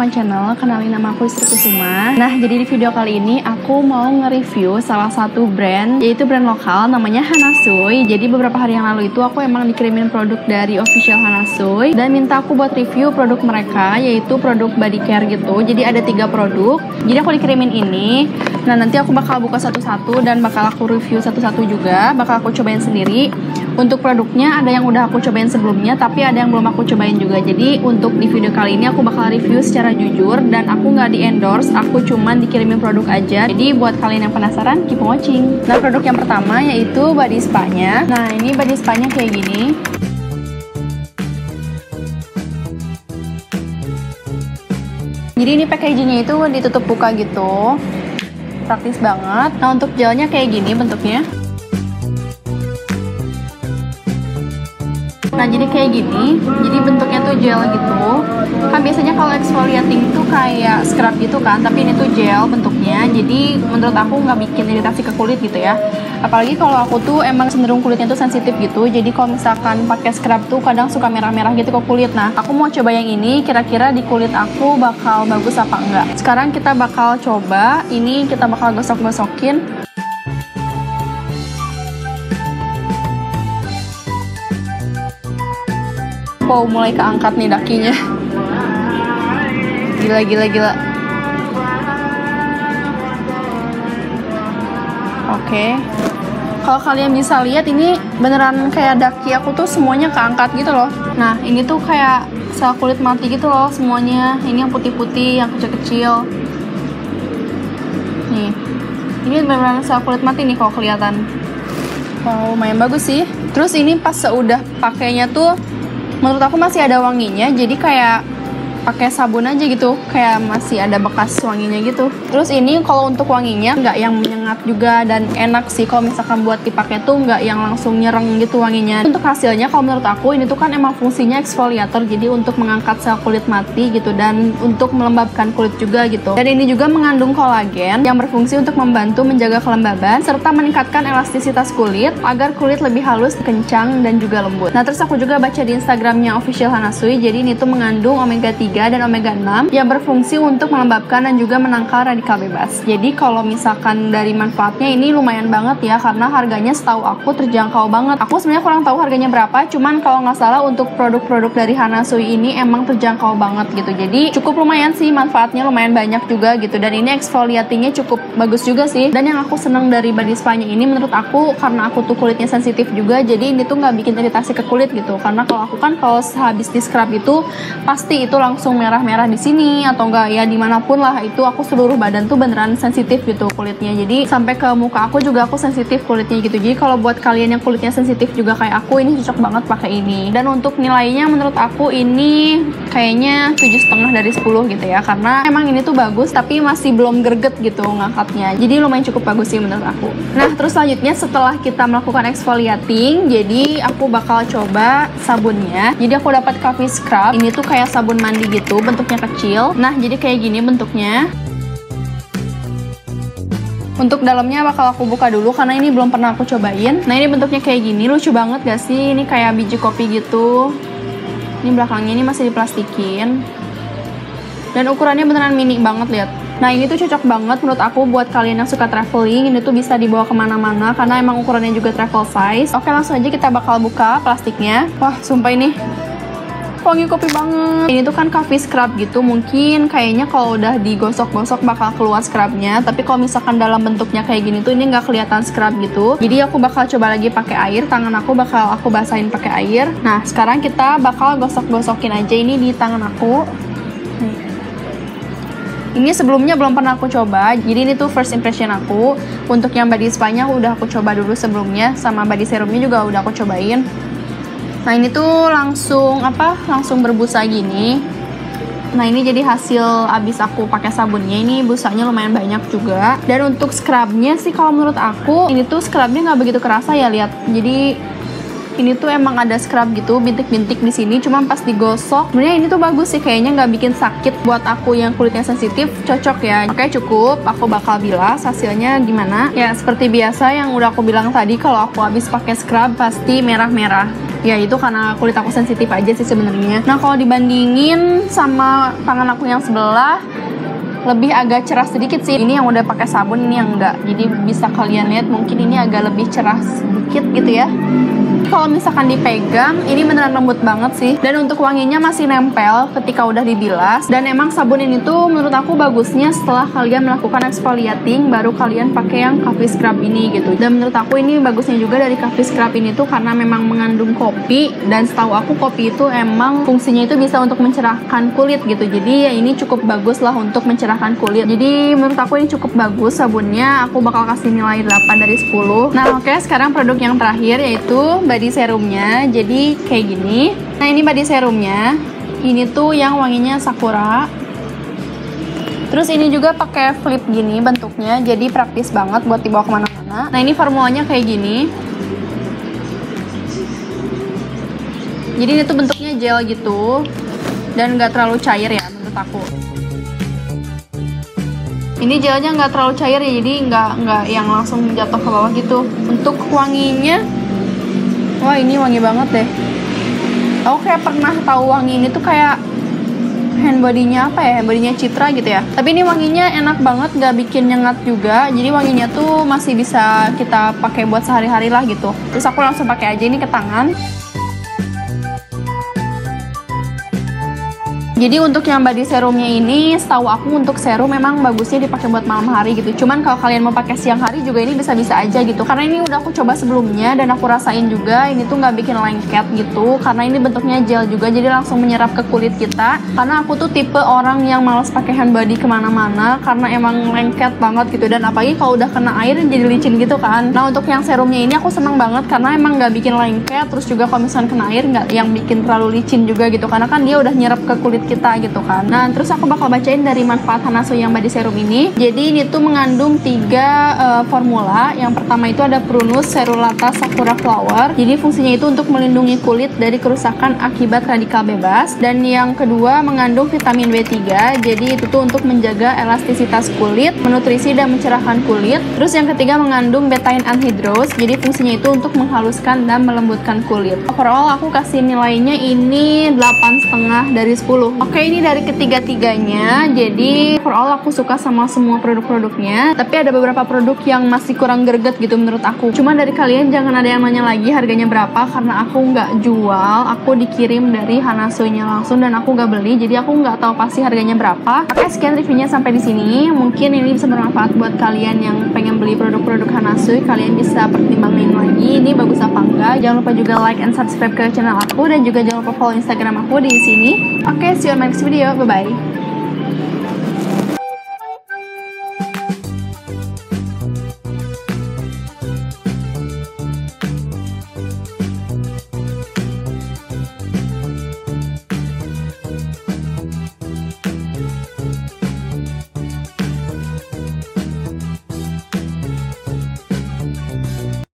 my channel, kenalin nama aku Istri Kusuma. Nah, jadi di video kali ini aku mau nge-review salah satu brand Yaitu brand lokal namanya Hanasui. Jadi beberapa hari yang lalu itu aku emang dikirimin produk dari official Hanasui Dan minta aku buat review produk mereka Yaitu produk body care gitu. Jadi ada tiga produk. Jadi aku dikirimin ini Nah, nanti aku bakal buka satu-satu dan bakal aku review satu-satu juga. Bakal aku cobain sendiri. Untuk produknya ada yang udah aku cobain sebelumnya tapi ada yang belum aku cobain juga. Jadi untuk di video kali ini aku bakal review secara jujur dan aku nggak di endorse aku cuman dikirimin produk aja. Jadi buat kalian yang penasaran keep watching. Nah produk yang pertama yaitu body spa nya nah ini body spa nya kayak gini. Jadi ini packagingnya itu ditutup buka gitu praktis banget nah untuk gelnya kayak gini bentuknya Nah jadi kayak gini, jadi bentuknya tuh gel gitu. Kan biasanya kalau exfoliating itu kayak scrub gitu kan, tapi ini tuh gel bentuknya. Jadi menurut aku nggak bikin iritasi ke kulit gitu ya. Apalagi kalau aku tuh emang cenderung kulitnya tuh sensitif gitu. Jadi kalau misalkan pakai scrub tuh kadang suka merah-merah gitu ke kulit. Nah aku mau coba yang ini, kira-kira di kulit aku bakal bagus apa enggak. Sekarang kita bakal coba, ini kita bakal gosok-gosokin. wow mulai keangkat nih dakinya gila gila gila oke okay. Kalau kalian bisa lihat ini beneran kayak daki aku tuh semuanya keangkat gitu loh. Nah ini tuh kayak sel kulit mati gitu loh semuanya. Ini yang putih-putih yang kecil-kecil. Nih ini beneran sel kulit mati nih kalau kelihatan. Wow lumayan bagus sih. Terus ini pas seudah pakainya tuh menurut aku masih ada wanginya jadi kayak pakai sabun aja gitu kayak masih ada bekas wanginya gitu. Terus ini kalau untuk wanginya nggak yang menyengat juga dan enak sih. Kalau misalkan buat dipakai tuh nggak yang langsung nyereng gitu wanginya. Untuk hasilnya kalau menurut aku ini tuh kan emang fungsinya eksfoliator jadi untuk mengangkat sel kulit mati gitu dan untuk melembabkan kulit juga gitu. Dan ini juga mengandung kolagen yang berfungsi untuk membantu menjaga kelembaban serta meningkatkan elastisitas kulit agar kulit lebih halus, kencang, dan juga lembut. Nah terus aku juga baca di instagramnya official Hanasui jadi ini tuh mengandung omega 3 dan omega 6 yang berfungsi untuk melembabkan dan juga menangkal radikal bebas. Jadi kalau misalkan dari manfaatnya ini lumayan banget ya karena harganya setahu aku terjangkau banget. Aku sebenarnya kurang tahu harganya berapa, cuman kalau nggak salah untuk produk-produk dari Hanasui ini emang terjangkau banget gitu. Jadi cukup lumayan sih manfaatnya lumayan banyak juga gitu dan ini exfoliatingnya cukup bagus juga sih. Dan yang aku seneng dari body spa-nya ini menurut aku karena aku tuh kulitnya sensitif juga jadi ini tuh nggak bikin iritasi ke kulit gitu. Karena kalau aku kan kalau habis di scrub itu pasti itu langsung langsung merah-merah di sini atau enggak ya di mana pun lah itu aku seluruh badan tuh beneran sensitif gitu kulitnya. Jadi sampai ke muka aku juga aku sensitif kulitnya gitu. Jadi kalau buat kalian yang kulitnya sensitif juga kayak aku ini cocok banget pakai ini. Dan untuk nilainya menurut aku ini kayaknya tujuh setengah dari 10 gitu ya. Karena emang ini tuh bagus tapi masih belum greget gitu ngangkatnya. Jadi lumayan cukup bagus sih menurut aku. Nah terus selanjutnya setelah kita melakukan exfoliating jadi aku bakal coba sabunnya. Jadi aku dapat coffee scrub. Ini tuh kayak sabun mandi gitu bentuknya kecil. Nah jadi kayak gini bentuknya. Untuk dalamnya bakal aku buka dulu karena ini belum pernah aku cobain. Nah ini bentuknya kayak gini lucu banget gak sih? Ini kayak biji kopi gitu. Ini belakangnya ini masih diplastikin. Dan ukurannya beneran mini banget lihat. Nah ini tuh cocok banget menurut aku buat kalian yang suka traveling. Ini tuh bisa dibawa ke mana-mana karena emang ukurannya juga travel size. Oke langsung aja kita bakal buka plastiknya. Wah sumpah ini wangi kopi banget. Ini tuh kan coffee scrub gitu mungkin kayaknya kalau udah digosok-gosok bakal keluar scrubnya. Tapi kalau misalkan dalam bentuknya kayak gini tuh ini nggak kelihatan scrub gitu. Jadi aku bakal coba lagi pakai air tangan aku bakal aku basahin pakai air. Nah sekarang kita bakal gosok-gosokin aja ini di tangan aku. Ini sebelumnya belum pernah aku coba jadi ini tuh first impression aku. Untuk yang body spa nya udah aku coba dulu sebelumnya sama body serumnya juga udah aku cobain Nah ini tuh langsung apa? Langsung berbusa gini. Nah ini jadi hasil abis aku pakai sabunnya ini busanya lumayan banyak juga. Dan untuk scrubnya sih kalau menurut aku ini tuh scrubnya nggak begitu kerasa ya lihat. Jadi ini tuh emang ada scrub gitu bintik-bintik di sini cuma pas digosok sebenarnya ini tuh bagus sih kayaknya nggak bikin sakit buat aku yang kulitnya sensitif cocok ya oke cukup aku bakal bilas hasilnya gimana ya seperti biasa yang udah aku bilang tadi kalau aku habis pakai scrub pasti merah-merah ya itu karena kulit aku sensitif aja sih sebenarnya. Nah kalau dibandingin sama tangan aku yang sebelah lebih agak cerah sedikit sih. Ini yang udah pakai sabun ini yang enggak. Jadi bisa kalian lihat mungkin ini agak lebih cerah sedikit gitu ya kalau misalkan dipegang ini beneran lembut banget sih. Dan untuk wanginya masih nempel ketika udah dibilas. Dan emang sabun ini tuh menurut aku bagusnya setelah kalian melakukan exfoliating baru kalian pakai yang coffee scrub ini gitu. Dan menurut aku ini bagusnya juga dari coffee scrub ini tuh karena memang mengandung kopi. Dan setahu aku kopi itu emang fungsinya itu bisa untuk mencerahkan kulit gitu. Jadi ya ini cukup bagus lah untuk mencerahkan kulit. Jadi menurut aku ini cukup bagus sabunnya. Aku bakal kasih nilai 8 dari 10 nah oke okay, sekarang produk yang terakhir yaitu body serumnya jadi kayak gini. Nah ini body serumnya. Ini tuh yang wanginya sakura. Terus ini juga pakai flip gini bentuknya jadi praktis banget buat dibawa ke mana-mana. Nah ini formulanya kayak gini. Jadi ini tuh bentuknya gel gitu dan nggak terlalu cair ya menurut aku. Ini gelnya nggak terlalu cair ya jadi nggak nggak yang langsung jatuh ke bawah gitu. Untuk wanginya wah ini wangi banget deh. Aku kayak pernah tahu wangi ini tuh kayak hand bodinya apa ya? Hand bodinya Citra gitu ya. Tapi ini wanginya enak banget gak bikin nyengat juga. Jadi wanginya tuh masih bisa kita pakai buat sehari-hari lah gitu. Terus aku langsung pakai aja ini ke tangan Jadi untuk yang body serumnya ini, setahu aku untuk serum memang bagusnya dipakai buat malam hari gitu. Cuman kalau kalian mau pakai siang hari juga ini bisa-bisa aja gitu. Karena ini udah aku coba sebelumnya dan aku rasain juga ini tuh nggak bikin lengket gitu. Karena ini bentuknya gel juga, jadi langsung menyerap ke kulit kita. Karena aku tuh tipe orang yang males pakai hand body ke mana-mana karena emang lengket banget gitu. Dan apalagi kalau udah kena air jadi licin gitu kan. Nah untuk yang serumnya ini aku seneng banget karena emang nggak bikin lengket. Terus juga kalau misalnya kena air nggak yang bikin terlalu licin juga gitu. Karena kan dia udah nyerap ke kulit kita gitu kan. Nah terus aku bakal bacain dari manfaat Hanasu yang body serum ini. Jadi ini tuh mengandung tiga uh, formula. Yang pertama itu ada Prunus cerulata sakura flower. Jadi fungsinya itu untuk melindungi kulit dari kerusakan akibat radikal bebas. Dan yang kedua mengandung vitamin B3 jadi itu tuh untuk menjaga elastisitas kulit menutrisi dan mencerahkan kulit. Terus yang ketiga mengandung betaine anhydrose jadi fungsinya itu untuk menghaluskan dan melembutkan kulit. Overall aku kasih nilainya ini 8,5 dari 10 oke ini dari ketiga-tiganya. Jadi overall aku suka sama semua produk-produknya. Tapi ada beberapa produk yang masih kurang greget gitu menurut aku. Cuman dari kalian jangan ada yang nanya lagi harganya berapa karena aku nggak jual. Aku dikirim dari Hanasunya langsung dan aku nggak beli. Jadi aku nggak tahu pasti harganya berapa. Oke sekian reviewnya sampai di sini. Mungkin ini bisa bermanfaat buat kalian yang pengen beli produk-produk Hanasu kalian bisa pertimbangin lagi ini bagus apa enggak. Jangan lupa juga like and subscribe ke channel aku. Dan juga jangan lupa follow instagram aku di sini. Oke see my next video video. Bye-bye.